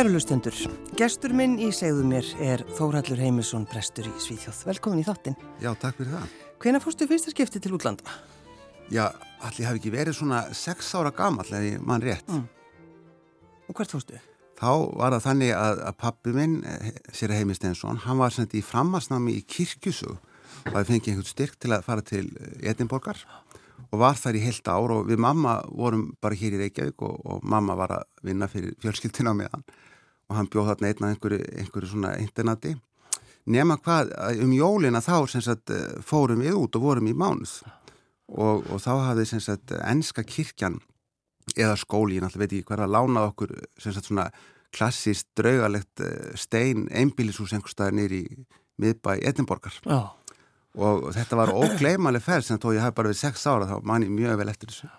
Kæru lustendur, gestur minn í segðu mér er Þórhallur Heimisson, prestur í Svíþjóð. Velkomin í þáttinn. Já, takk fyrir það. Hvena fórstu fyrsta skipti til útlanda? Já, allir hafi ekki verið svona sex ára gamall eða ég mann rétt. Mm. Og hvert fórstu? Þá var það þannig að, að pappi minn, eh, sér Heimi Steinsson, hann var sendt í frammasnámi í kirkjusug og það fengið einhvern styrk til að fara til Edinborgar og var þar í heilt ár og við mamma vorum bara hér í Reykjavík og, og mamma var að vinna fyrir fjölskyldina með hann og hann bjóð þarna einna einhverju, einhverju svona internati. Nema hvað um jólina þá sagt, fórum við út og vorum í mánuð og, og þá hafði sagt, enska kirkjan eða skóli, ég náttúrulega veit ekki hver að lána okkur sagt, svona klassist draugalegt eh, stein einbílisús einhver staðar nýri miðbæ Edinborgar. Já. Og þetta var ógleimaleg ferð sem þó ég hef bara við sex ára þá man ég mjög vel eftir þessu.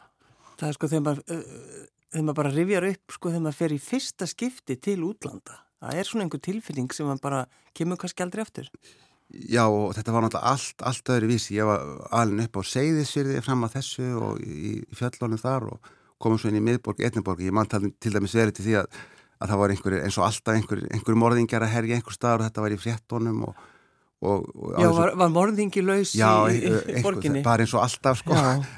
Það er sko þegar maður, þegar maður bara rivjar upp sko þegar maður fer í fyrsta skipti til útlanda það er svona einhver tilfinning sem maður bara kemur kannski aldrei eftir Já og þetta var náttúrulega allt, allt öðru vísi. Ég var alveg upp á Seyðisfyrði fram að þessu og í, í fjöllónum þar og komum svo inn í miðborg, etniborg. Ég mann til dæmis verið til því að, að það var einhver, eins og alltaf einhver, einhver morðingar að herja einhver staðar og þetta var í fréttonum og Og, og já, var, var morðingi laus já, í, í borginni? Já, bara eins og alltaf sko,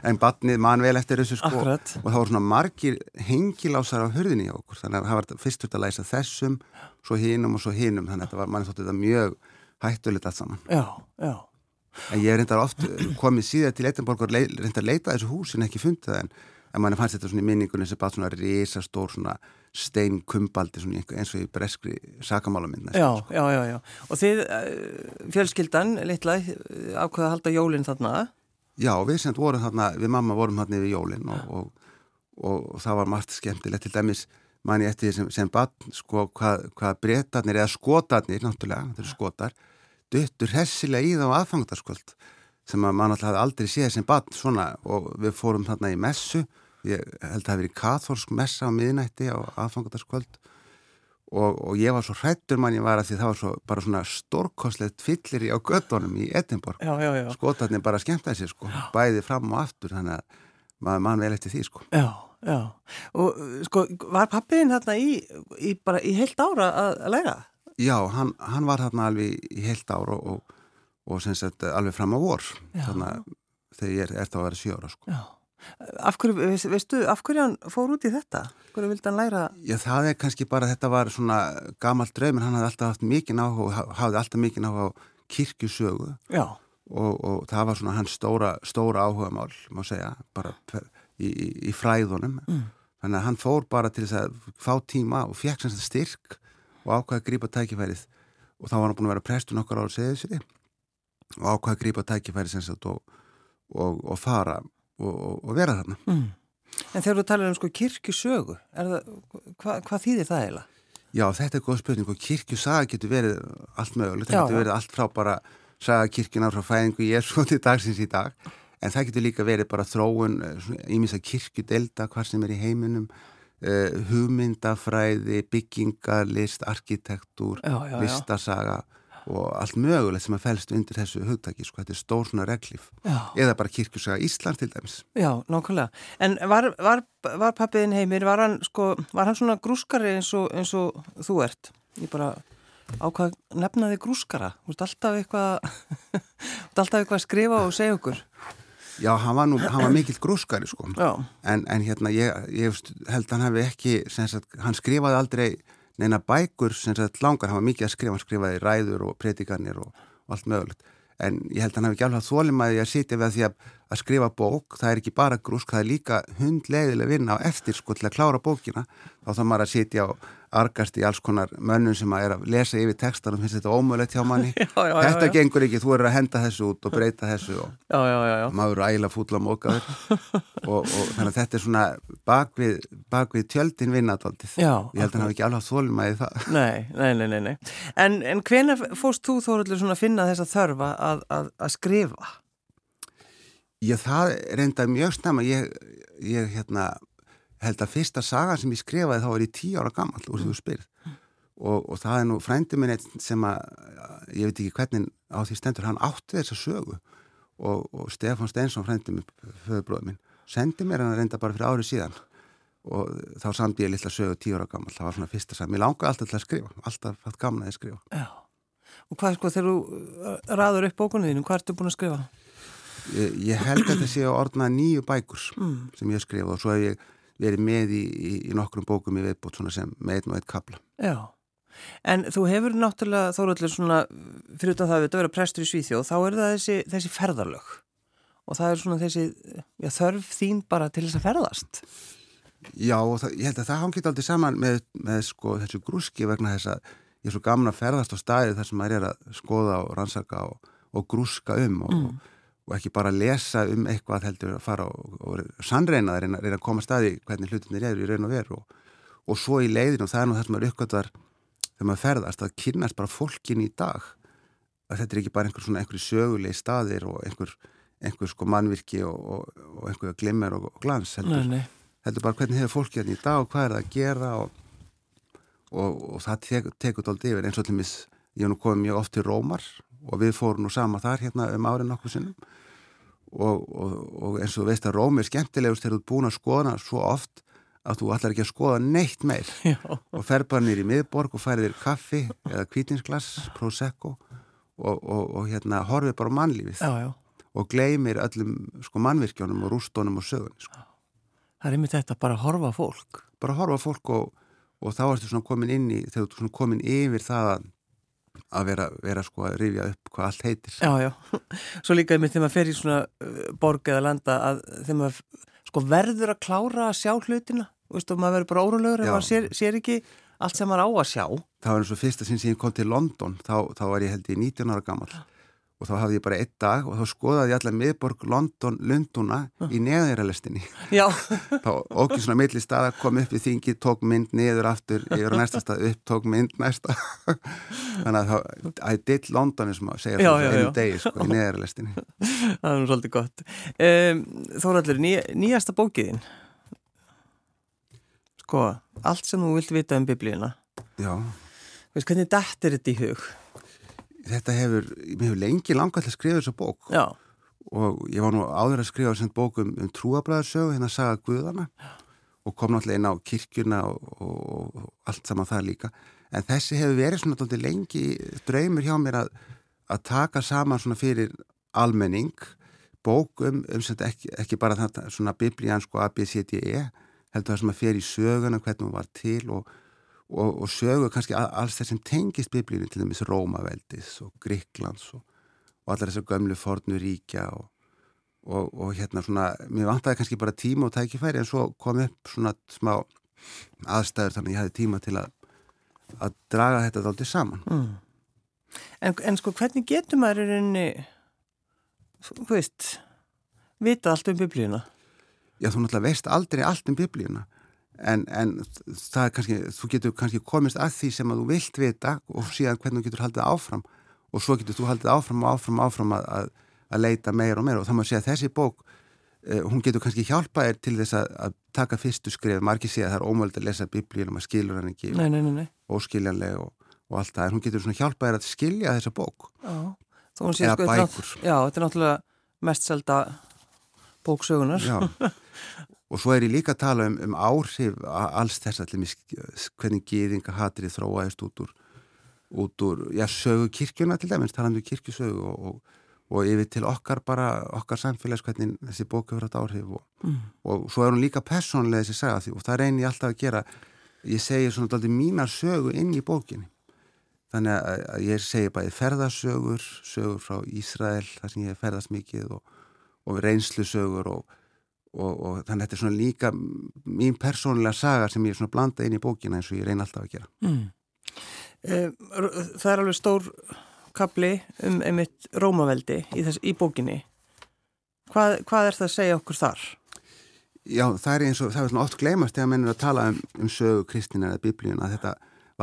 en batnið man vel eftir þessu sko. Akkurat. og það voru svona margir hengilásar á hörðinni á okkur, þannig að það var fyrst út að læsa þessum, svo hinnum og svo hinnum þannig að mann þótti þetta mjög hættulegt allt saman. Já, já. En ég reyndar oft komið síðan til Eitinborg og reyndar leita þessu hús en ekki fundið það en, en mann fannst þetta svona í minningunni sem bara svona risastór svona steinkumbaldi eins og í breskri sakamálamindna já, sko. já, já, já, og þið eh, fjölskyldan, litla ákveða að halda jólinn þarna? Já, við sem vorum þarna, við mamma vorum þarna yfir jólinn og, og, og, og það var margt skemmtilegt, til dæmis manni eftir því sem, sem bann, sko, hvað, hvað breytarnir eða skotarnir, náttúrulega, þetta eru skotar duttur hessilega í þá aðfangarskvöld sem að mann alltaf aldrei séð sem bann svona. Og við fórum þarna í messu ég held að það hefði verið katholsk messa á miðnætti á aðfangandarskvöld og, og ég var svo hrættur mann ég var að því það var svo, bara svona stórkoslegt fyllir í á göttunum í Edinborg. Skotarnir bara skemmtaði sér sko bæði fram og aftur þannig að maður mann vel eftir því sko. Já, já, og sko var pappiðin þarna í, í bara í heilt ára að, að læra? Já, hann, hann var þarna alveg í heilt ára og, og, og sem sagt alveg fram á vor. Þannig að þegar ég er, er þá að vera sjóra sko. Já Af hverju, veistu, af hverju hann fór út í þetta? Hverju vildi hann læra? Já, það er kannski bara, þetta var svona gamalt draumir, hann hafði alltaf haft mikið náhuga, hafði alltaf mikið náhuga á kirkjusögu og, og það var svona hans stóra, stóra áhuga mál, má segja, bara í, í, í fræðunum. Mm. Þannig að hann fór bara til þess að fá tíma og fekk sem þetta styrk og ákvaði að grípa tækifærið og þá var hann búin að vera prestur nokkur ára segðið sér og ákvaði að grípa tækifærið sem sagt og, og, og fara og, og vera þarna. Mm. En þegar þú talar um sko kirkjusögu, það, hva, hvað þýðir það eiginlega? Já, þetta er góð spurning og kirkjusaga getur verið allt mögulegt, það getur verið allt frá bara saga kirkjuna frá fæðingu ég er svo til dagsins í dag, en það getur líka verið bara þróun, ímins að kirkjudelda, hvað sem er í heiminum, uh, hugmyndafræði, byggingalist, arkitektúr, listasaga og allt mögulegt sem að fælst undir þessu hugtaki, sko, þetta er stór svona reglif Já. eða bara kirkjusaga Ísland til dæmis. Já, nákvæmlega, en var, var, var pappiðin heimir, var hann sko, var hann svona grúskari eins og, eins og þú ert, ég bara ákvað nefnaði grúskara. Þú ert alltaf eitthvað alltaf eitthvað að skrifa og segja okkur. Já, hann var nú, hann var mikill grúskari sko, en, en hérna ég, ég held að hann hefði ekki, sagt, hann skrifaði aldrei neina bækur sem sagt langar, hann var mikið að skrifa, hann skrifaði ræður og predikanir og, og allt mögulegt. En ég held að hann hefði ekki alveg þólimaði að sitja við að því að, að skrifa bók, það er ekki bara grúsk, það er líka hundleiðileg vinna á eftir sko til að klára bókina. Þá þá maður að sitja og argast í alls konar mönnum sem að er að lesa yfir textan og finnst þetta ómöðulegt hjá manni. Já, já, þetta já, gengur ekki, þú er að henda þessu út og breyta þessu og maður æla fútla mókaður og, og þannig að þetta er svona bakvið, bakvið tjöldin vinnataldið ég held að hann hafi ekki alveg þólmaðið það. Nei, nei, nei, nei. En, en hvena fóst þú Þóruldur svona að finna þessa þörfa að, að, að skrifa? Já, það reynda mjög snemma. Ég, ég hérna held að fyrsta saga sem ég skrifaði þá er ég tíu ára gammal úr því þú spyrð og, og það er nú frændi minn sem að ég veit ekki hvernig á því stendur hann átti þessa sögu og, og Stefán Steinsson frændi minn, föðurbróður minn sendi mér hann að reynda bara fyrir árið síðan og þá samdi ég litla sögu tíu ára gammal, það var svona fyrsta sam. Mér langaði alltaf til að skrifa, alltaf hatt gaman að skrifa. Já. Og hvað sko þegar þú raður upp bókunniðinu, hvað ertu búin að skrifa? Ég, ég held að þetta sé að orðna nýju bækur Mm. sem ég skrifa og svo hef ég verið með í, í, í nokkrum bókum í viðbútt svona sem með einn og einn kapla. Já. En þú hefur náttúrulega, Þóraldur, svona, fyrir utan það að þetta vera prestur í Svíþjóð, þá er það þessi, þessi ferðarlög. Og það er svona þessi já, þörf þín bara til þess að ferðast. Já, og það, ég held að það hangið aldrei saman með, með sko, þessu grúski vegna þess að ég er svo gaman að ferðast á staði þar sem maður er að skoða og rannsaka og, og grúska um og, Mm. Og ekki bara lesa um eitthvað heldur að fara og, og sannreina það, reyna, að koma að staði hvernig hlutinir eru í raun og veru og, og svo í leiðinu og það er nú það sem maður uppgötar þegar maður ferðast að kynnast bara fólkin í dag að þetta er ekki bara einhver svona einhverju sögulegi staðir og einhver, einhver sko mannvirki og, og, og einhver glimmer og, glans heldur Nei, nei. heldur bara hvernig hefur fólki hérna í dag og hvað er það að gera og, og, og það tek, tekur doldið yfir eins og til mis ég hef nú komið mjög oft til Rómar og við fórum nú sama þar hérna um árið nokkuð sinnum og, og, og eins og veist að Róm er skemmtilegust þegar þú ert búin að skoða svo oft að þú ætlar ekki að skoða neitt meir Já. og fer bara nýr í miðborg og færið þér kaffi eða kvítinsglass, prosecco og, og, og hérna horfið bara mannlífið Já, já. og gleymir öllum sko mannvirkjónum og rústónum og sögunni sko. Það er einmitt þetta bara að horfa fólk. bara horfa á fólk og, og þá ertu svona komin inn í, þegar þú ert svona komin yfir það að, að vera, vera sko að rifja upp hvað allt heitir. Já, já. Svo líka einmitt þegar maður fer í svona uh, borg eða landa að þegar maður sko verður að klára að sjá hlutina. Og maður verður bara órulegur ef Já. maður sér, sér ekki allt sem maður á að sjá. Það var eins og fyrsta sinn sem ég kom til London, þá, þá var ég held ég 19 ára gammal og þá hafði ég bara einn dag og þá skoðaði ég allar miðborg London Lunduna í neðaðiralestinni. Já, Þá okkur svona milli staða kom upp í þingi, tók mynd niður aftur, ég á næsta stað upp, tók mynd næsta. Þannig að þá, I did London og maður segja já, einu degi sko í neðaðiralestinni. það er nú svolítið gott. Um, Þóraldur, ný, nýjasta bókiðin. Sko, allt sem þú vilt vita um biblíuna. Já. Veist, hvernig dættir þetta í hug? Þetta hefur, mér hefur lengi langað til að skrifa þessa bók. Já, og ég var nú áður að skrifa sem bók um, um trúabræðarsögu, hérna Saga Guðana og kom náttúrulega inn á kirkjuna og, og, og allt saman það líka. En þessi hefur verið svona dálítið lengi draumur hjá mér að, að taka saman svona fyrir almenning bók um, um sem ekki, ekki bara þetta svona biblían sko ABCDE heldur það sem að í söguna hvernig hún var til og og, og sögu kannski alls þessum tengist biblíunum til dæmis Rómaveldis og Gríklands og, og allar þessar gömlu fornu ríkja og, og, og hérna svona, mér vantaði kannski bara tíma og tækifæri en svo kom upp svona smá aðstæður þannig að ég hafði tíma til að, að draga þetta þáttið saman. mm. en, en sko hvernig getur maður í rauninni, þú veist, vita allt um biblíuna? Já, þú náttúrulega veist aldrei allt um biblíuna en, en það er kannski, þú getur kannski komist að því sem að þú vilt vita og síðan hvernig þú getur haldið áfram. Og svo getur þú haldið áfram og áfram og áfram að, að, að leita meira og meira. Og það má segja að þessi bók uh, hún getur kannski hjálpað þér til þess að, að taka fyrstu skrif, margir segja að það er ómöld að lesa biblíun og maður skilur hann ekki Nei, nei, nei, nei. óskiljanleg og, og allt það, en hún getur svona hjálpað þér að skilja þessa bók. Sé Eða sko, er bækur. Já, þetta er náttúrulega mest selda bóksögunar. Já, og svo er ég líka að tala um, um áhrif alls þess allir hvernig gýðinga hatrið þróaðist út úr, út úr, já, sögu kirkjuna til dæmis, talandi um kirkjusögu og, og, og yfir til okkar bara, okkar samfélags hvernig þessi bók hefur hatt áhrif og, Mm. og svo er hún líka persónlega þessi saga því og það reynir ég alltaf að gera ég segi svona daldið mínar sögu inn í bókinni þannig að, að ég segi bæði ferðasögur sögur frá Ísrael þar sem ég ferðast mikið og, og reynslusögur og, og, og þannig að þetta er svona líka mín persónulega saga sem ég er svona blanda inn í bókina eins og ég reyna alltaf að gera Mm. Eh, Það er alveg stór kapli um einmitt Rómaveldi í, þess, í bókinni. Hvað, hvað er það að segja okkur þar? Já, það er eins og, það er svona oft gleymast þegar menn er að tala um, um sögu kristina eða biblíuna að þetta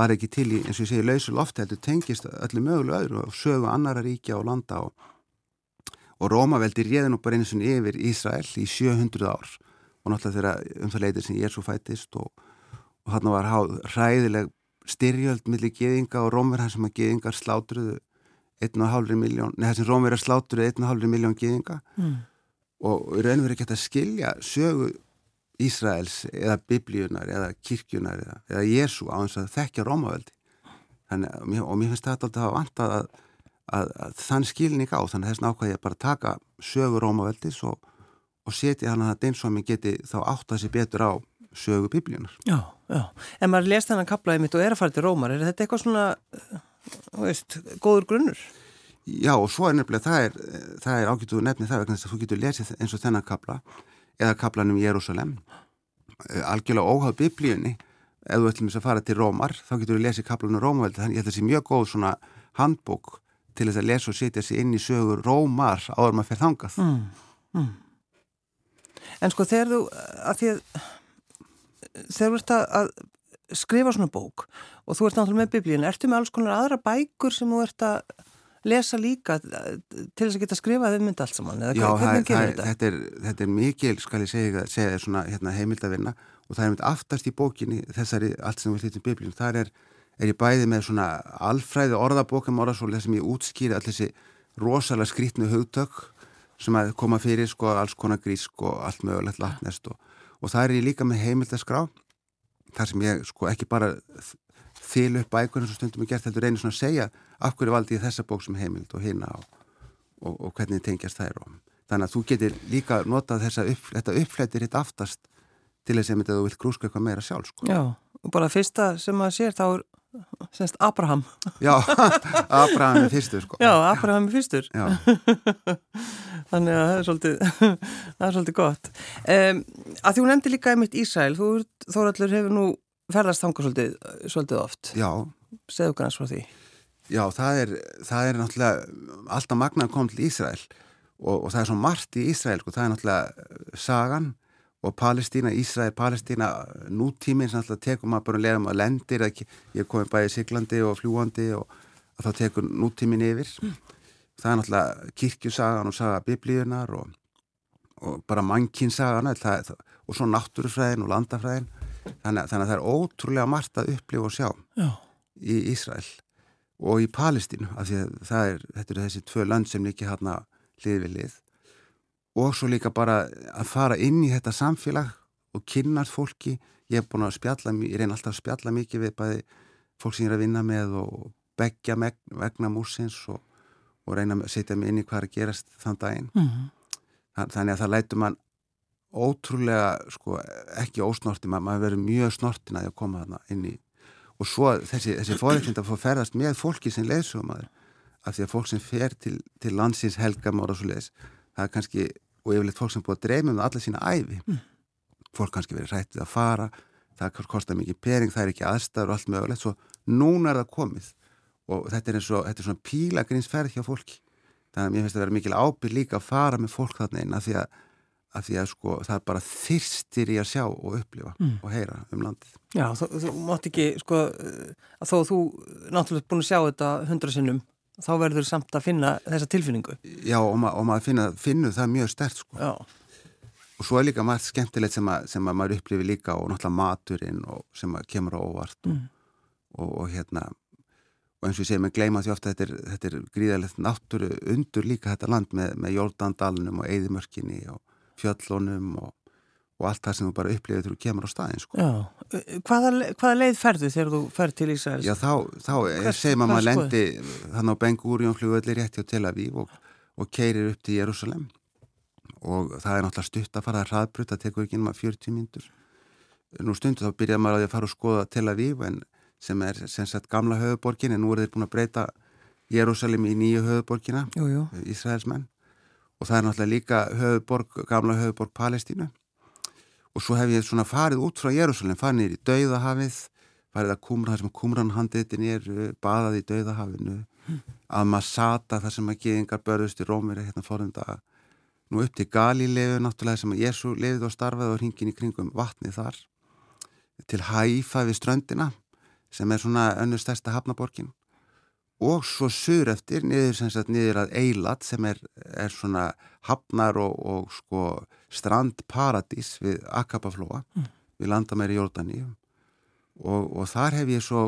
var ekki til í, eins og ég segi, lausu lofti heldur tengist öllu mögulega öðru og sögu annara ríkja og landa og, og Rómaveldi réði nú bara einu sinni yfir Ísrael í 700 ár. Og náttúrulega þegar um það leitir sem Jésu fættist og, og hann var háð ræðileg styrjöld millir geðinga og Rómverðar sem að geðingar slátruðu 1,5 miljón, neða sem Rómverðar slátruðu 1,5 miljón geðinga Mm. og í raun og verið gett að skilja sögu Ísraels eða biblíunar eða kirkjunar eða, eða Jésu á þess að þekkja Rómaveldi. Þannig, og, mér, og finnst þetta alltaf að vanta að, að, að þann skilning á þannig að þess nákvæði að bara taka sögu Rómaveldis og, og setja hann að það eins og mér geti þá átt að sé betur á sögu biblíunar Já, já, en maður lest þennan kaplaði mitt og er að fara til Rómar, er þetta eitthvað svona þú veist, góður grunnur? Já og svo er nefnilega það er, það er ágætuð nefni það vegna þess að þú getur lesið eins og þennan kapla eða kaplanum Jérúsalem eh, algjörlega óháð biblíunni. Ef þú ætlum að fara til Rómar þá getur þú lesið kaplanum Rómaveldi þannig að það sé mjög góð svona handbók til þess að lesa og setja sér inn í sögur Rómar áður maður fyrir þangað. Mm, mm. En sko þegar þú að því að þegar þú ert að skrifa svona bók og þú ert náttúrulega með biblíun ertu með alls konar aðra bækur sem þú ert að lesa líka til þess að geta skrifað um mynd allt saman Já, það, það, þetta, er, þetta er mikil skal ég segja, segja svona, hérna, heimildavinna og það er mynd aftast í bókinni þessari allt sem við hlýttum biblíun þar er, er ég bæði með svona alfræði orðabókum orðasól þess að ég útskýri allir þessi rosalega skrítnu hugtök sem að koma fyrir sko alls konar grísk og allt mögulegt latnest og, og það er ég líka með heimildaskrá þar sem ég sko ekki bara þil upp bækur eins og stundum ég gert heldur einu svona að segja af hverju valdi ég þessa bók sem heimild og hina og, og, og hvernig tengjast þær og þannig að þú getur líka notað upp, þetta uppflættir hitt aftast til þess að þú vilt grúska eitthvað meira sjálf sko. Já, og bara fyrsta sem maður sér þá er semst Abraham. Já, Abraham er fyrstur sko. Já, Abraham er fyrstur. Þannig að það er svolítið það er svolítið gott. Um, að því hún nefndi líka einmitt Ísæl þú Þóraldur hefur nú ferðast þanga svolítið, svolítið oft. Já. Segðu kannast frá því. Já, það er, það er náttúrulega alltaf magna að koma til Ísrael og, og það er svo margt í Ísrael og það er náttúrulega sagan og Palestína, Ísrael, Palestína nútíminn sem alltaf tekum maður bara að lera um að lendir, ég er komið bæðið siglandi og fljúandi og þá tekur nútíminn yfir mm. það er náttúrulega kirkjusagan og saga biblíunar og, og bara mannkinsagan og svo náttúrufræðin og landafræðin þannig, þannig að það er ótrúlega margt að upplifa og sjá Já. í Ísrael og í Palestínu af því að er, þetta eru þessi tvö land sem líki hérna hlið við lið og svo líka bara að fara inn í þetta samfélag og kynnast fólki. Ég hef búin að spjalla, ég reyna alltaf að spjalla mikið við bæði fólk sem ég er að vinna með og begja vegna músins og, og reyna að setja mig inn í hvað er að gerast þann daginn. Mm -hmm. þannig að það lætur mann ótrúlega sko, ekki ósnorti, maður verður mjög snortin að koma þarna inn í. Og svo þessi, þessi fórreikind að fá ferðast með fólki sem leðsum að af því að fólk sem fer til, til landsins helgamóra og svo leiðis það er kannski, og yfirleitt fólk sem búið að dreyma um alla sína æfi mm. fólk kannski verið rættið að fara það kostar mikið pering, það er ekki aðstæður og allt mögulegt, svo núna er það komið og þetta er eins og þetta er svona pílagrinsferð hjá fólki þannig að mér finnst að vera mikil ábyrg líka að fara með fólk þarna inn af því að, að, því að sko, það er bara þyrstir í að sjá og upplifa mm. og heyra um landið Já, þú, þú mátt ekki sko, að þó þú náttúrulega búin að sjá þetta hundra sinnum þá verður samt að finna þessa tilfinningu Já og, ma og maður finna, finnu það mjög stert sko. og svo er líka margt skemmtilegt sem, að, sem að maður upplifir líka og náttúrulega maturinn og sem kemur á óvart mm. og, og hérna og eins og ég segi, maður gleyma því ofta þetta er, þetta er gríðalegt náttúru undur líka þetta land með, með Jordandalunum og Eðimörkinni og fjöllunum og og allt það sem þú bara upplifir þegar þú kemur á staðin sko. hvaða, hvaða leið ferðu þegar þú ferð til Ísraels? Já þá, þá segir maður að lendi þannig á Bengúrión flugvelli rétti á Tel Aviv og, og keirir upp til Jérúsalem og það er náttúrulega stutt að fara að hraðbrut það tekur ekki inn maður 40 mínutur nú stundu þá byrjaði maður að, að fara og skoða Tel Aviv en sem er sem sagt gamla höfuborgin en nú er þeir búin að breyta Jérúsalem í nýju höfuborgina Ísraelsmenn. Og það er náttúrulega líka höfuborg, gamla höfuborg Palestínu og svo hef ég svona farið út frá Jérúsalem, farið nýri í Dauðahafið farið að kumra þar sem kumran handitin er baðað í Dauðahafinu mm. að Masata þar sem að geðingar börðust í Rómir hérna fórum dag nú upp til Galilegu náttúrulega sem að Jésu lefið og starfaði og hringin í kringum vatni þar til Haifa við ströndina sem er svona önnur stærsta hafnaborgin og svo sur eftir niður, sagt, niður að Eilat sem er, er svona hafnar og, og sko strandparadís við Akapaflóa mm. við landamæri Jórdaní og, og þar hef ég svo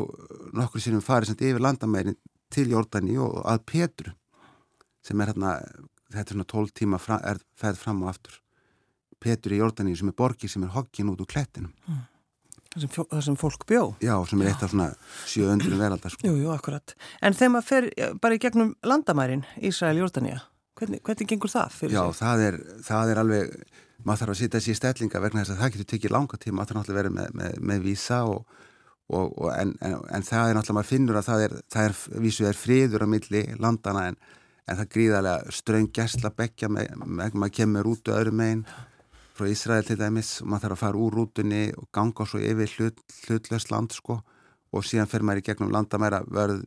nokkur sinnum farið samt yfir landamæri til Jórdaní og að Petru sem er hérna þetta er svona 12 tíma fra, er, ferð fram og aftur Petur í Jórdaníu sem er borgi sem er hoggin út úr klettinum. Mm. Það sem, það sem fólk bjó? Já, sem er eitt af svona 700 veraldar. Sko. Jú, jú, akkurat. En þegar maður fer bara í gegnum landamærin Ísrael-Jórdaníu, hvernig, hvernig gengur það fyrir sig? Já, það, það er alveg, maður þarf að sitja þessi í stellinga vegna þess að það getur tekið langa tíma, maður þarf náttúrulega að vera með, með, með vísa og, og, og en, en, en það er náttúrulega, maður finnur að það er, það er vísu er friður á milli landana en, en það gríðarlega ströng gæsla begja með, maður kemur út á öðrum meginn frá Ísrael til dæmis og maður þarf að fara úr rútunni og ganga svo yfir hlut, hlutlöst land sko og síðan fer maður í gegnum landamæra verð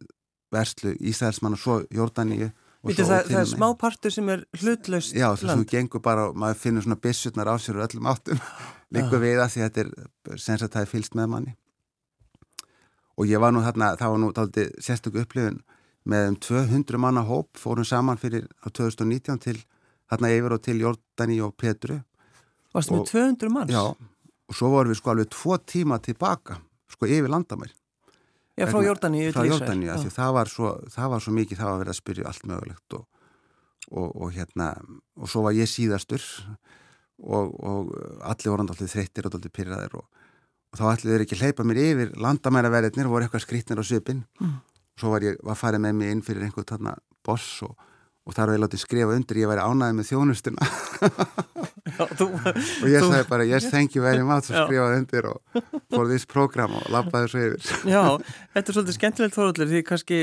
verslu Ísraelsmann og svo Jórdaníu Vítu, það, það er smá partur sem er hlutlaust Já, það sem gengur bara og maður finnur svona bissutnar á sér og öllum áttum. Líka við að því að þetta er sens að það er fylst með manni. Og ég var nú þarna, það var nú taldið sérstöku upplifun. Með um 200 manna hóp fórum saman fyrir á 2019 til þarna yfir og til Jordani og Petru Varstu með 200 manns? Já, og svo vorum við sko alveg tvo tíma tilbaka, sko yfir landamær. Já, frá Ísrael. Frá Jordani, því það var, svo, það var svo mikið, það var verið að spyrja allt mögulegt og, og, og hérna, og svo var ég síðastur og, og allir voru alltaf þreyttir og alltaf pyrraðir og þá ætluðu þeir ekki hleypa mér yfir landamæraverðinir, voru eitthvað skrítnir á söpinn mm. svo var ég, var farið með mig inn fyrir einhvern boss og og þar var ég látið skrifa undir ég væri ánæðið með þjónustuna. Já, þú, og ég þú, sagði bara yes thank you very much og skrifaði undir og for this program og lappaði svo yfir. Já, þetta er svolítið skemmtilegt þorullir því kannski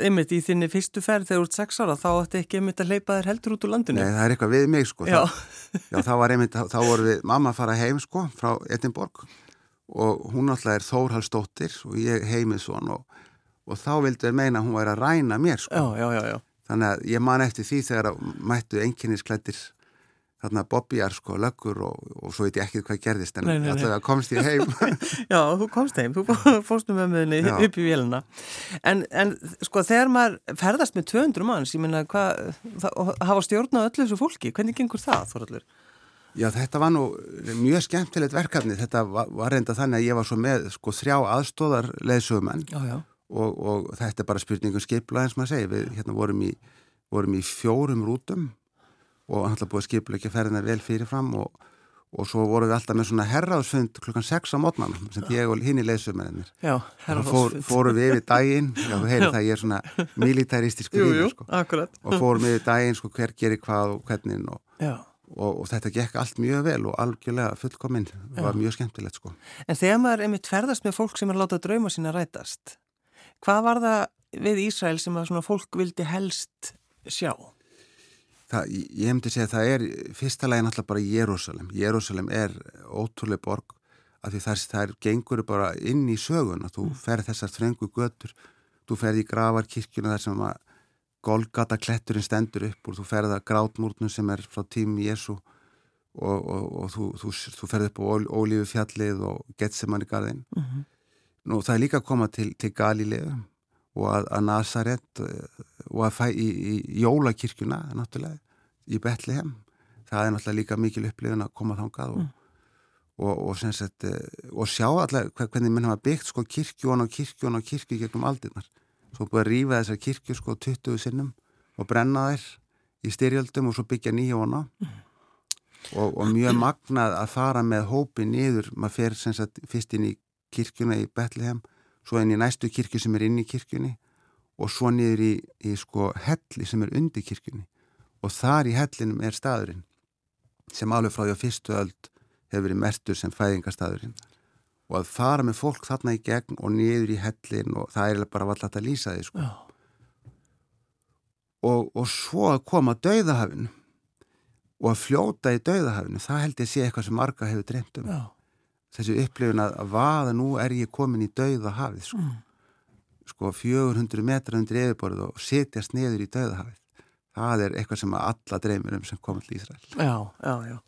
einmitt í þinni fyrstu ferð þegar þú ert sex ára þá ætti ekki einmitt að leipa þér heldur út úr landinu. Nei, það er eitthvað við mig sko. Já, já, þá var einmitt, þá voru við mamma að fara heim sko frá Edinborg. Og hún alltaf er Þórhalsdóttir og ég heimið svon og, og þá vildu við meina að hún væri að ræna mér sko. Já, já, já, já þannig að ég man eftir því þegar mættu enginnisklættir þarna bobbyjar sko, löggur og, og svo veit ég ekki hvað gerðist en alltaf komst ég heim. Já, þú komst heim, þú fórstu með meðinni upp í vélina. En, en sko þegar maður ferðast með 200 manns, ég minna hvað hafa stjórnað öllu þessu fólki, hvernig gengur það Þorallur? Já, þetta var nú mjög skemmtilegt verkefni, þetta var, var reynda þannig að ég var svo með sko þrjá aðstóðar leðsugumenn Já, já og, og þetta er bara spurningum skipla eins og maður segir, við hérna vorum í, vorum í fjórum rútum og hann ætlaði búið að skipla ekki að ferðina vel fyrirfram og, og svo vorum við alltaf með svona herraðsfund klukkan 6 á mótnan sem ég og hinn í leysumennir og fór, fórum við yfir daginn. Já þú heyrir það ég er svona militaristisk sko. og fórum við yfir daginn sko, hver gerir hvað og hvernig og, og þetta gekk allt mjög vel og algjörlega fullkominn, það var mjög skemmtilegt sko. En þegar maður er mitt ferðast með fólk sem er látað drauma sína rætast Hvað var það við Ísrael sem að svona fólk vildi helst sjá? Það, ég hefndi segja að það er fyrsta lægin alltaf bara Jérúsalem. Jérúsalem er ótrúlega borg af því þar, þar gengur bara inn í sögun og þú mm. ferð þessar þröngu götur, þú ferð í gravarkirkjuna þar sem að Golgata kletturinn stendur upp og þú ferð að grátmúrnum sem er frá tími Jésu og, og, og þú, þú, þú ferð upp á Ólífu fjallið og Getsemann í garðin. Mm -hmm. Nú það er líka að koma til, til Galilegu og að, að Nazaret eh, og að fæ í, í jólakirkjuna náttúrulega í Betlehem. Það er náttúrulega líka mikil upplifin að koma þángað og, mm. og, og, sagt, eh, og sjá allar hvernig minn hafa byggt sko kirkjón og kirkjón og kirkju gegnum aldinnar. Svo búið að rýfa þessar kirkju sko 20 sinnum og brenna þær í styrjöldum og svo byggja nýjóna. Mm. Og, og mjög magnað að fara með hópi niður, maður fer sagt, fyrst inn í kirkjuna í Betlehem, svo inn í næstu kirkju sem er inn í kirkjunni og svo niður í, í sko helli sem er undir kirkjunni. Og þar í hellinum er staðurinn sem alveg frá því á fyrstu öld hefur verið mertur sem fæðingarstaðurinn. Og að fara með fólk þarna í gegn og niður í hellin og það er bara vallast að lýsa því sko. og, og svo að koma að dauðahafinu og að fljóta í dauðahafinu það held ég að sé eitthvað sem marga hefur dreymt um. Já þessi upplifin að vaða nú er ég komin í dauðahafið sko. Mm. sko 400 metra undir yfirborðu og setjast niður í dauðahafið það er eitthvað sem alla dreymir um sem komið til Ísrael já, já, já.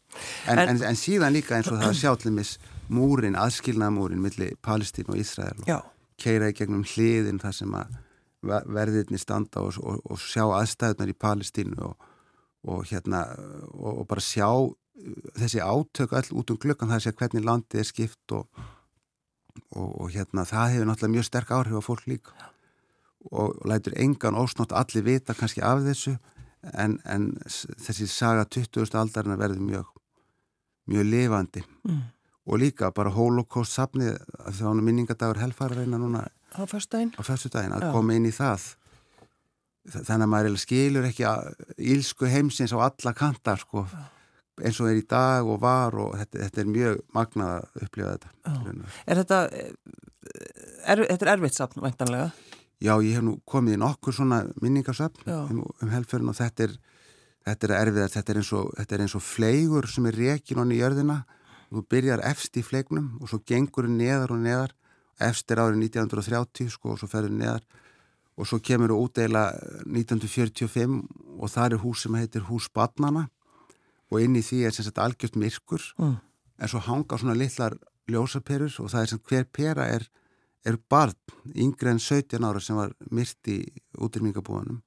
En, en, en síðan líka eins og það sjálflimis múrin, aðskilnaðamúrin millir Palestín og Ísrael og keira í gegnum hliðin þar sem að verðirni standa og, og, og sjá aðstæðunar í Palestínu og, og hérna og bara sjá þessi átök all út um glöggan það sé hvernig landið er skipt og, og, og hérna það hefur náttúrulega mjög sterk áhrif á fólk líka Já. og lætur engan ósnátt allir vita kannski af þessu en, en þessi saga 20. aldarinn verður mjög mjög lifandi Mm. og líka bara holocaust safnið þá hann minningadagur helfara reyna núna Á fyrstu daginn að Já. koma inn í það Þa- þannig að maður skilur ekki ílsku heimsins á alla kantar sko, eins og er í dag og var og þetta, þetta er mjög magnað að upplifa þetta Já. Er þetta, er, þetta er erfitt safn, væntanlega? Já, ég hef nú komið í nokkur svona minningarsöfn Já. um, um helfurinn og þetta er, þetta er erfiðast, þetta er eins og, þetta er eins og fleigur sem er rekin honni í jörðina og þú byrjar efst í fleignum og svo gengur þau neðar og neðar efst er árið 1930 sko og svo ferður neðar og svo kemur þú útdeila 1945 og það er hús sem heitir Hús Badnana og inn í því er sem sagt algjört myrkur Mm. en svo hanga svona litlar ljósaperur og það er sem hver pera er, er barn yngre en 17 ára sem var myrt í útrýmingabúðanum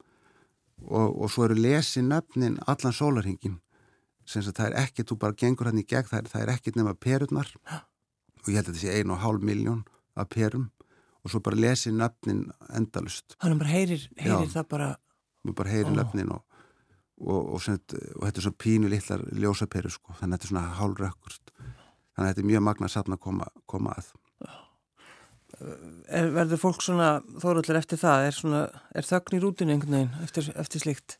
og, og svo eru lesi nöfnin allan sólarhingin sem sagt það er ekkert, þú bara gengur hann í gegn það er, það er ekkert nema perurnar og ég held að þetta sé einu og hálf miljón af perum og svo bara lesi nöfnin endalust Hann bara heyrir, heyrir Já. það bara, og bara heyri Ó. nöfnin og, og, og, sem, og þetta er svona pínu litlar ljósaperu sko, þannig að þetta er svona hálfrökkurt. Þannig að þetta er mjög magna safn að koma, koma að. Er, verður fólk svona þórullir eftir það, er svona, er þögn í rútinu einhvern veginn eftir, eftir slíkt?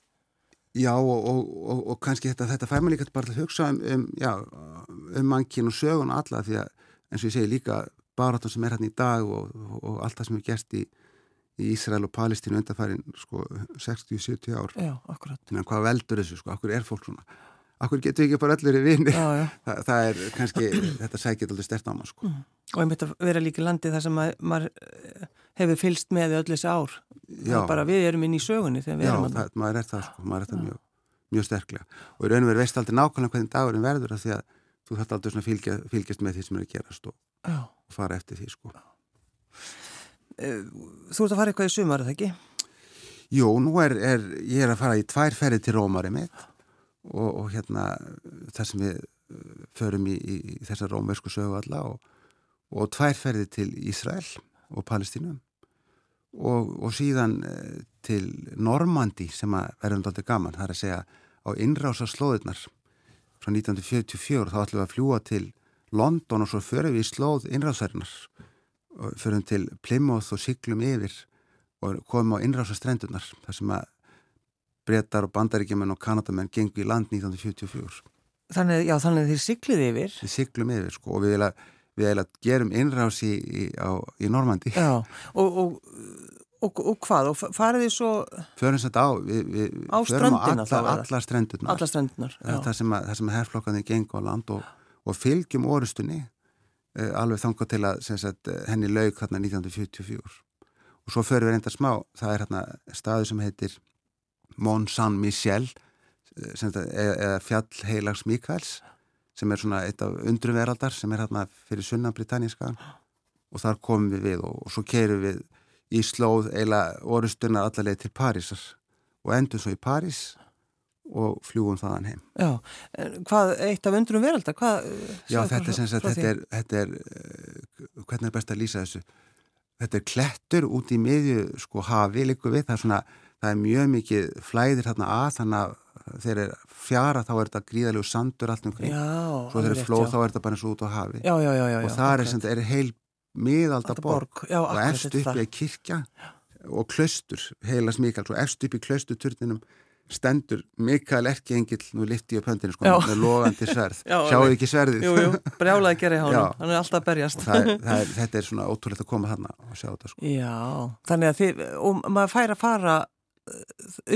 Já og, og, og, og kannski þetta, þetta fær maður líka bara til að hugsa um, um, já, um mankin og sögun alla því að eins og ég segi líka barátum sem er hérna í dag og, og allt það sem er gerst í, í Ísrael og Palestínu undarfærin sko 60-70 ár. Já, en hvað veldur þessu sko, akkur er fólk svona? Akkur getur ekki bara öllur í vinni Já, já. Þa, það er kannski, þetta sækir aldrei stert á maður sko. Og ég myndi að vera líka landi þar sem maður, eh, hefur fylst með öll þessi ár. Bara við erum inn í sögunni við Já, það, maður er það sko, maður er það mjög, mjög sterklega. Og í raun og veru veist aldrei nákvæmlega hvernig dagurinn verður af því að þú þarf aldrei svona að fylgja, fylgjast með því sem er að gerast og, og fara eftir því sko. Eh, Þú ert að fara eitthvað í sumar, er það ekki? Jú, nú er, er, ég er að fara í tvær ferði til Rómari mitt og, og hérna þar sem við uh, förum í, í, í þessa rómversku sögu alla og, og tvær ferði til Ísrael og Palestínu og, og síðan uh, til Normandi sem að verðum dálítið gaman, það er að segja á innrása slóðurnar frá 1944 þá ætlum við að fljúa til London og svo förum við í slóð innrásarinnar förum til Plymouth og siglum yfir og komum á innrása strendunar þar sem að brettar og bandaríkjumenn og kanadamenn gengu í land 1944 Þannig, já, þannig að þið siglið yfir. við siglum yfir sko og við eiginlega, gerum innrás í, í, á, í Normandi Já, og, og, og, og hvað? Og fa- farið þið svo förum þetta á við, við Á förum allar, eða? allar strendurnar alla strendunar? Já. það sem, að, að herflokkarnir gengu á land og, og fylgjum orustunni alveg þangað til að sagt, eh, henni laug þarna 1944 og svo förum við reynda smá það er hérna staðu sem heitir Mont Saint-Michel eh, sem þetta, eða, fjall heilags Mikaels sem er svona eitt af undruveraldar sem er hérna fyrir sunna britanniska. Og þar komum við við og, og svo keirum við í slóð eila orustunar allarleið til Parísar. Og endum svo í París og fljúum þaðan heim. Já, hvað, eitt af undrum veraldar, hvað? eh, Já, þetta er sem sagt, þetta er, þetta er uh, hvernig er best að lýsa þessu? Þetta er klettur út í miðju sko hafi líku við, það er svona, það er mjög mikið flæðir þarna að, þannig að þegar er fjara þá er þetta gríðalegu sandur allt umkring. Já, Svo þegar alveg er rétt, flóð þá er þetta bara eins og út á hafi. Já, já, já, já. og það er, sem, er heil miðalda Alda borg, borg, já, og þetta uppi það. er kirkja og klaustur, heilas Mikael og efst uppi í klausturturninum stendur Mikael Erkiengil, nú lifti ég upp höndinu sko, með logandi sverð Já, sjáu ekki sverðið brjálaði að gera í hánum, hann er alltaf að berjast. það, er- það er, þetta er svona ótrúlegt að koma þarna og sjá þetta sko. Já, þannig að þið, og maður fær að fara uh,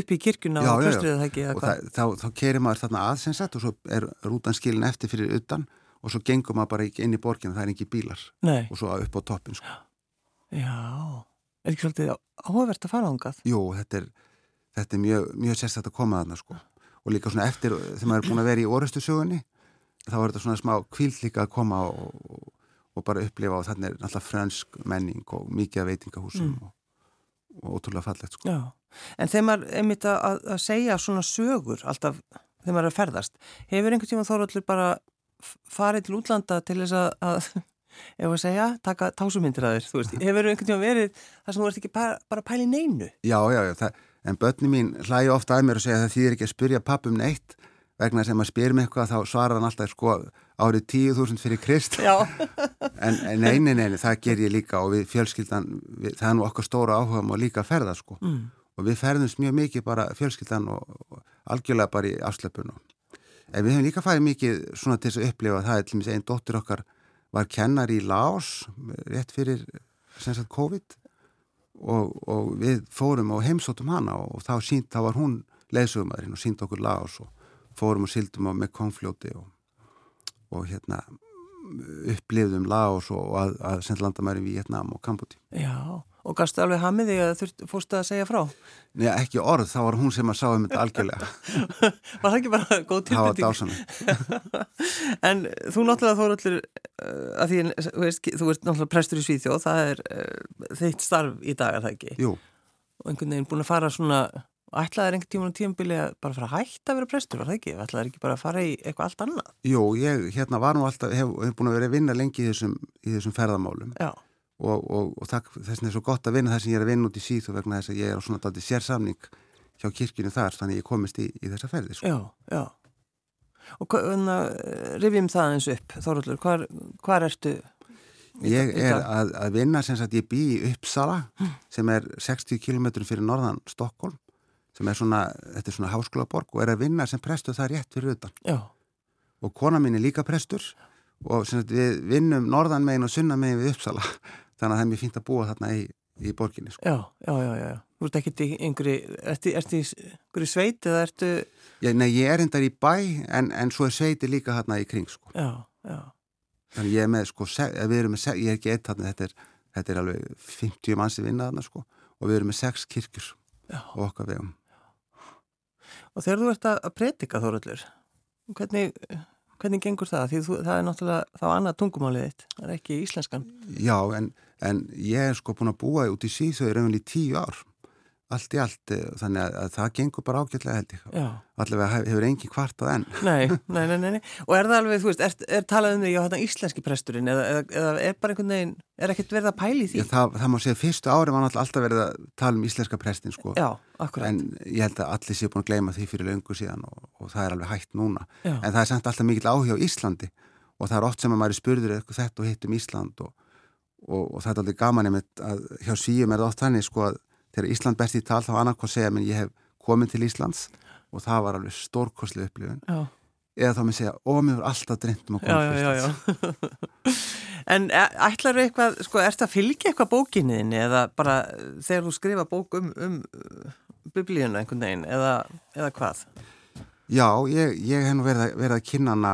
upp í kirkjuna Já, og já, já. klustrið það ekki, og það, þá, þá keirir maður þarna aðsensat og svo er rútan skilin eftir fyrir utan og svo gengur maður bara inn í borgin það er ekki bílar Nei, og svo upp á toppin sko. já, er ekki svolítið áhugavert að fara ángað? Jú, þetta er, þetta er mjög, mjög sérstætt að koma þarna sko. og líka svona eftir þegar maður er búin að vera í orustu sögunni þá er þetta svona smá kvíld líka að koma og, og, bara upplifa og þannig er náttúrulega fransk menning og mikið af veitingahúsum Mm. og, og ótrúlega fallegt sko. Já, en þegar maður einmitt að, að- að segja svona sögur alltaf þegar maður er að ferðast, hefur einhvern tíma þóraldur bara farið til útlanda til þess að, að ef að segja, taka tásumindir að þér, hefur einhvern tíma verið þar sem þú ert ekki bara, bara að í neinu? Já, já, já, það, en börni mín hlægi ofta að mér og segja að það þýðir ekki að spyrja pappum neitt. Vegna sem að spyr mig eitthvað þá svarar hann alltaf sko árið 10.000 fyrir krist. En, en einin eini það ger ég líka og við fjölskyldan við, það er nú okkar stóra áhuga og líka ferða sko. Mm. og við ferðumst mjög mikið bara fjölskyldan og, og algjörlega bara í afslöpun en við höfum líka farið mikið svona til þess að upplifa það er til og með einn dóttir okkar var kennar í Laos rétt fyrir sagt, COVID og, og við fórum og heimsóttum hana og þá, sínt, þá var hún leðsögumæðurinn og sínt okkur Laos og fórum og sildum á með konfljóti og, og hérna upplifðum Laos og að, að senda landamæri í Vietnam og Kamboti. Já, og gafstu alveg hamið þig að þú fórstu að segja frá? Nei, ekki orð, þá var hún sem að sá um þetta algjörlega. var það ekki bara góð tilbytting? Það var dásanum. en þú náttúrulega þóru allir, uh, að því, þú veist, þú ert náttúrulega prestur í Svíþjóð, það er uh, þeitt starf í dag, er það ekki? Jú. Og einhvern veginn búin að fara svona ætlaði einhvern tíman og tímanbili að bara fara hætta að vera prestur, var það ekki? ætlaði ekki bara að fara í eitthvað allt annað? Jú, ég hérna var nú alltaf, hef, hef og, og, og þess vegna er svo gott að vinna það sem ég er að vinna út í síð og vegna þess að ég er á svona dálítið sérsamning hjá kirkinu þar, þannig ég komist í, í þessa ferði. Sko. Já, já. Og rifjum það eins upp, Þóruldur, hvar, hvar ertu? Ég er að, að vinna sem sagt ég bý í Uppsala sem er 60 km fyrir norðan Stokkólm sem er svona, þetta er svona háskólaborg og er að vinna sem prestur það rétt fyrir utan. Já. Og kona mín er líka prestur og sagt, við vinnum norðan megin og sunna megin við Uppsala þannig að það er mjög fínt að búa þarna í, í borginni. Sko. Já, já, já, já. Þú ert ekki í einhverju, ertu, ertu í einhverju sveit eða ertu... Já, nei, ég er endar í bæ en, en svo er sveiti líka þarna í kring, sko. Já, já. Þannig ég er með, sko, við erum með, ég er ekki eitt þarna, þetta er, þetta er alveg 50 manns í vinna þarna, sko, og við erum með sex kirkjur og okkar vegum. Og þegar þú ert að predika þóruldur, hvernig, hvernig gengur það? Því það er náttúrulega þá annað tungumálið þitt, það er ekki íslenskan. Já, en, en ég er sko búin að búa út í síðu í rauninni tíu ár allt í allt, eh, þannig að, að það gengur bara ágætlega held ég. Já. Allavega hefur engin kvart að enn. Nei, nei, nei, nei, og er það alveg, þú veist, er, er talað um því á þetta íslenski presturinn eða, eða, eða er bara einhvern veginn, er ekkert verið að pæli því? Já, það, það má segja, fyrstu ári var alltaf verið að tala um íslenska prestin, sko. Já, akkurat. En ég held að allir sé búin að gleyma því fyrir löngu síðan og, og það er alveg hægt núna. Já. En það er samt alltaf mikil áhuga á Íslandi og það er oft sem að maður spurður eitthvað þetta og hitt um Ísland og, og, og það er alveg gaman einmitt að hjá síum er það oft þannig sko að þegar Ísland best í tal þá annarkoð segja menn ég hef komið til Íslands. Og það var alveg stórkoslu upplifun. Já. eða þá mér segja, ó mér voru alltaf dreymt um að koma til Íslands. En e, ætlar þú eitthvað, sko, ert það fylgja eitthvað bókinniðin eða bara þegar þú skrifa bók um, um biblíuna einhvern veginn eða, eða hvað? Já, ég, ég hef nú verið, verið að kynna hana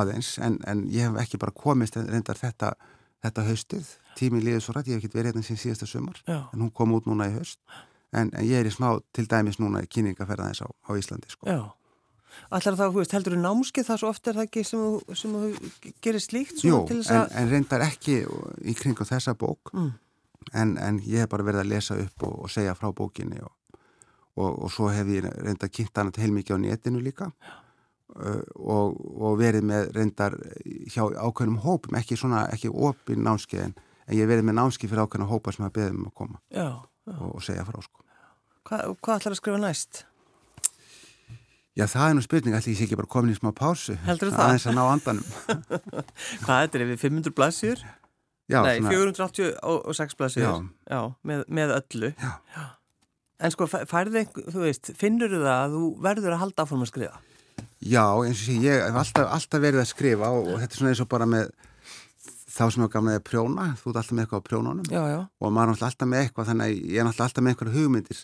aðeins en, en ég hef ekki bara komist reyndar þetta, þetta haustið tíminn liður svo rætt, ég hef ekki verið hérna síðan síðasta Já. en hún kom út núna í höst en, en ég er í smá til dæmis núna í kynningaferðaðins á, á Íslandi sko. Allar þá, þú veist, heldur þú námskið það svo oft er það ekki sem þú, gerir slíkt? Jú, en, en reyndar ekki í kringu þessa bók mm. en, en ég hef bara verið að lesa upp og, og segja frá bókinni og, og, og svo hef ég reyndar kynnt til heilmikið á netinu líka uh, og verið með reyndar hjá ákveðnum hópum, ekki svona, ekki opin námskið en en ég verði með námski fyrir ákveðna hópa sem hafa beðið um að koma já, já. Og, og segja frá sko. Hva, Hvað ætlar að skrifa næst? Já, það er nú spurning, ætli ég sé ekki bara komin í smá pásu Heldur það? Aðeins að ná andanum Hvað þetta, er við 500 blassjur? Nei, svona... 486 blassjur Já, já með, með öllu Já En sko, færði, þú veist, finnur þú það að þú verður að halda áfram að skrifa? Já, eins og sé, ég hef alltaf, alltaf verið að skrifa og, og þetta er svona eins og bara með þá sem ég gamlaði að prjóna, þú ert alltaf með eitthvað á prjónunum já, já. og maður er alltaf með eitthvað þannig að ég er alltaf með eitthvað hugmyndir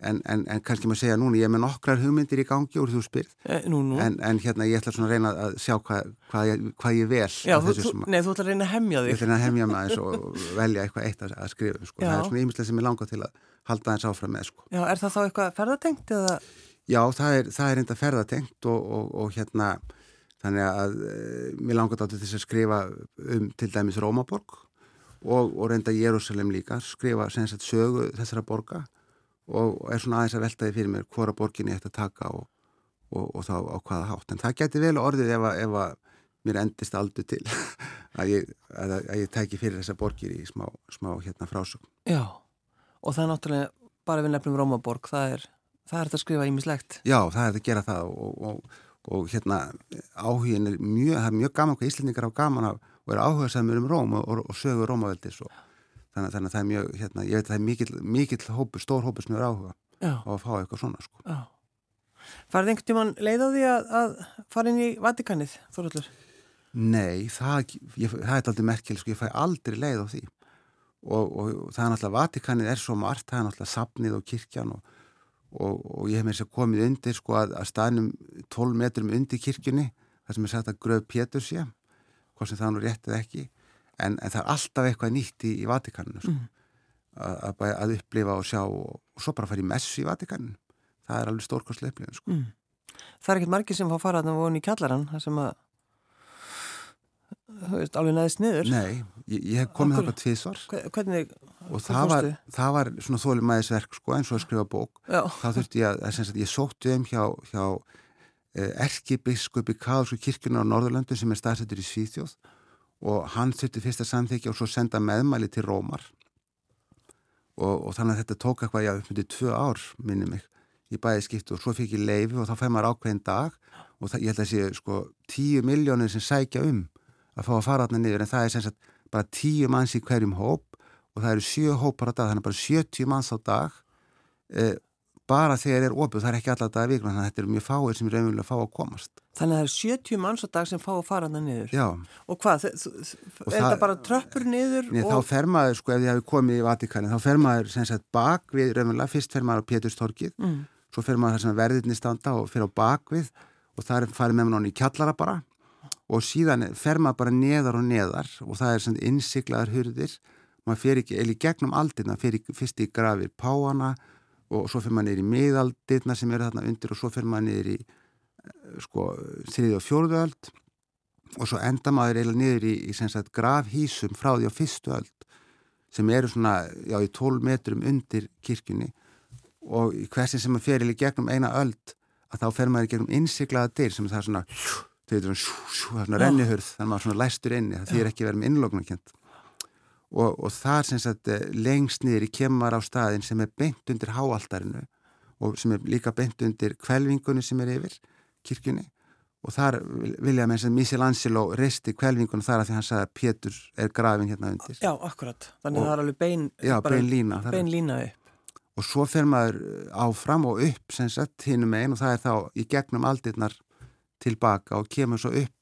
en, en, en kannski maður segja núna, ég er með nokkrar hugmyndir í gangi úr þú spyrð e, nú, nú. En, en hérna ég ætla svona að reyna að sjá hvað, hvað, ég, hvað ég vel Já, þú, þú, Nei, þú ætla að reyna að hemja þig Ég ætla að reyna að hemja aðeins og velja eitthvað eitt að, að skrifa sko. það er svona ímislega sem ég langar til að halda aðeins áfram með sko. Já, er það þá eitthvað ferðatengt eða? Já, það er, það er Þannig að e, mér langar átti þess að skrifa um til dæmis Rómaborg og, og reynda Jérúsalem líka, skrifa sagt, sögu þessara borga og er svona aðeins að veltaði fyrir mér hvora borginni ég ætti að taka og, og, og þá á hvaða hátt. En það geti vel orðið ef að, ef að mér endist aldrei til að ég, að, að ég tæki fyrir þessa borgir í smá, smá hérna frásögn. Já, og það er náttúrulega bara við nefnum Rómaborg, það er, það er þetta að skrifa ímislegt. Já, það er þetta að gera það og og hérna áhugin er mjög, það er mjög gaman hvað Íslandingar á gaman af og er áhugað samur um Róm og, og, og sögur Rómaveldis og þannig, þannig að það er mjög, hérna, ég veit að það er mikill, mikill hópur, stór hópur sem er áhugað á að fá eitthvað svona sko. Já. Farði einhvern tíman leið á því að, að fara inn í Vatikanið, Þorallur? Nei, það, ég, það er aldrei merkil, sko, ég fæ aldrei leið á því og, og það er náttúrulega, Vatikanið er svo margt, það er náttúrulega sapnið og kirkjan og, og, og ég hef mér sér komið undir, sko, að, að staðnum 12 metrum undir kirkjunni, það sem er sagt að gröð Pétur sé, hvað sem það nú réttið ekki, en, en það er alltaf eitthvað nýtt í, í Vatikaninu, sko, mm. að, að upplifa og sjá og svo bara fara í messu í Vatikaninu, það er alveg stórkostlega upplifin, sko. Mm. Það er ekkert margir sem fá fara að það voru í kjallaran, það sem að veist, alveg næðist niður? Nei, ég, ég hef komið þáka tvísvar Hvernig og það var, það var svona þólumæðisverk sko eins og að skrifa bók. Já. þá þurfti ég að, að ég sótti um hjá, hjá eh, erkibiskupi Káðsku kirkuna á Norðurlöndu sem er staðsettur í Svíþjóð. Og hann þurfti fyrst að samþykja og svo senda meðmæli til Rómar. Og, og þannig að þetta tók eitthvað, já, uppmyndið tvö ár minni mig í bæði skiptu og svo fikk ég leifi og þá fær maður ákveðin dag. Og það, ég held að sé sko tíu miljónir sem sækja um að fá að fara þarna niður en það er sem sagt bara tíu manns í hverjum hóp og það eru sjö hópar á dag þannig bara 70 manns á dag eh, bara þegar er opið það er ekki alltaf dag vikna þannig að þetta eru mjög fáir sem er raunverulega fá að komast Þannig að það eru 70 manns á dag sem fá að fara þarna niður Já Og hvað, er þetta bara tröppur niður? Nei, og... þá fer maður, sko ef þið hafi komið í Vatikani þá fer maður sem sagt bak við raunverulega, fyrst fer maður á Péturstorkið mm. svo fer maður þar sem verðinni standa og fer á bakvið og það og síðan fer maður bara neðar og neðar og það er svona innsiklaðar hurðir. Maður fer ekki, eða í gegnum aldina fer ekki, fyrst í grafir páana og svo fer maður niður í miðaldina sem eru þarna undir og svo fer maður niður í eh, sko þriði og fjórðöld og svo enda maður eða niður í, í sagt, grafhísum frá því á fyrstu öld sem eru svona já í 12 metrum undir kirkjunni. Og hversin sem maður fer eða í gegnum eina öld að þá fer maður í gegnum innsiklaða dyr sem það er svona þau eru svona, svona rennihurð þannig að maður svona læstur inni það þýr ekki verið með innlóknarkjönd og, og það sem sagt eh, lengst niður í kemur á staðin sem er beint undir háaltarinu og sem er líka beint undir kvelvingunni sem er yfir kirkjunni. Og þar vilja með þess að Michelangelo reisti kvelvingunni þar að því hann sagði að Pétur er grafin hérna undir. Já, akkurat, þannig að það er alveg bein Já, bein lína Bein lína upp. Og svo fer maður áfram og upp sem sagt hinnum einn og það er þá í gegnum aldirnar tilbaka og kemur svo upp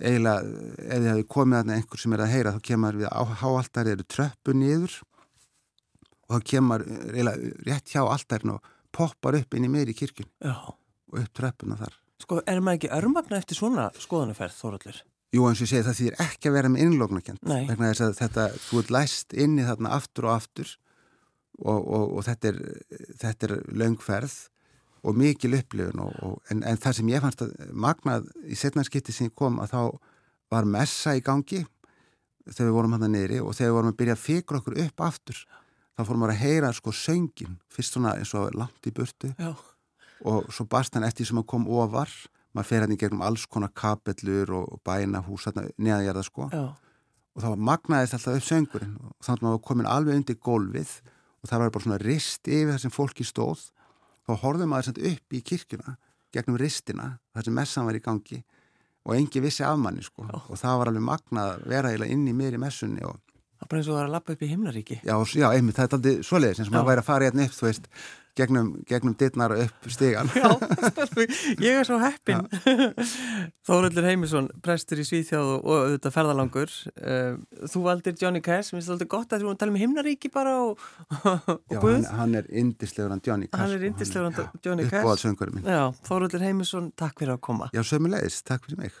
eiginlega, ef þið hefði komið að einhver sem er að heyra, þá kemur við á háaltari eru tröppu niður og þá kemur eiginlega rétt hjá altarinn og poppar upp inn í meiri kirkun Já. og upp tröppuna þar. Sko, er maður ekki örmagna eftir svona skoðanuferð, Þóraldur? Jú, eins og ég segi, það þýðir ekki að vera með innlóknarkjönd. Vegna þess að þetta, þú ert læst inni þarna aftur og aftur og, og, og þetta er, er löngferð og mikil upplifun og, og, en, en það sem ég fannst að magnað í setnarskipti sem ég kom að þá var messa í gangi þegar við vorum hann að neyri og þegar við vorum að byrja að fikra okkur upp aftur þá fórum við að heyra sko söngin fyrst svona eins og langt í burtu Já. og svo barst hann eftir sem að kom ofar. Maður fer hann í gegnum alls konar kapellur og bæna hús neðagjörða sko. Já. og þá magnaðist alltaf upp söngurinn. Og þannig að maður komin alveg undir gólfið og það var bara svona rist yfir það sem fólki stóð þá horfðum maður upp í kirkuna gegnum ristina, þar sem messan var í gangi og engi vissi af manni sko. og það var alveg magnað að vera inn í miðri messunni og Það er bara eins og það er að lappa upp í himnaríki. Já, já einmitt, það er aldrei svoleiðis eins og maður væri að fara hérna upp, þú veist, gegnum, gegnum dittnar upp stígan. Já, ég er svo heppin. Þóruldur Heimisson, prestur í Svíþjáð og auðvitað ferðalangur. Eh, þú valdir Johnny Cash, minnst það alltaf gott að þú tala um himnaríki bara og, og já, Guð. Já, hann, hann er indislegur hann Johnny Cash. Hann er indislegur hann Johnny Cash. Uppbóðalsöngurinn minn. Já, Þóruldur Heimisson, takk fyrir að koma. Já, sömulegis, takk fyrir mig.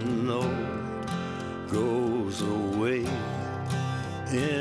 in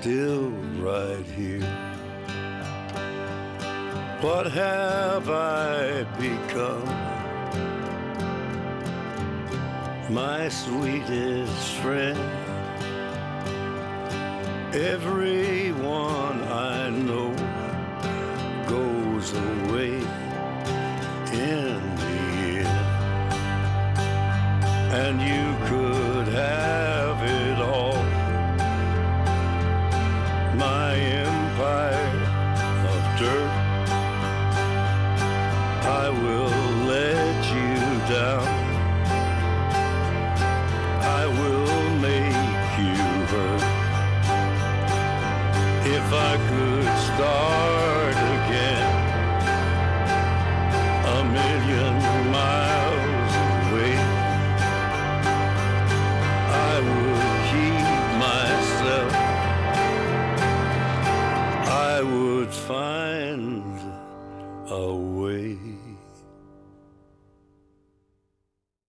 still right here. What have I become? My sweetest friend, everyone.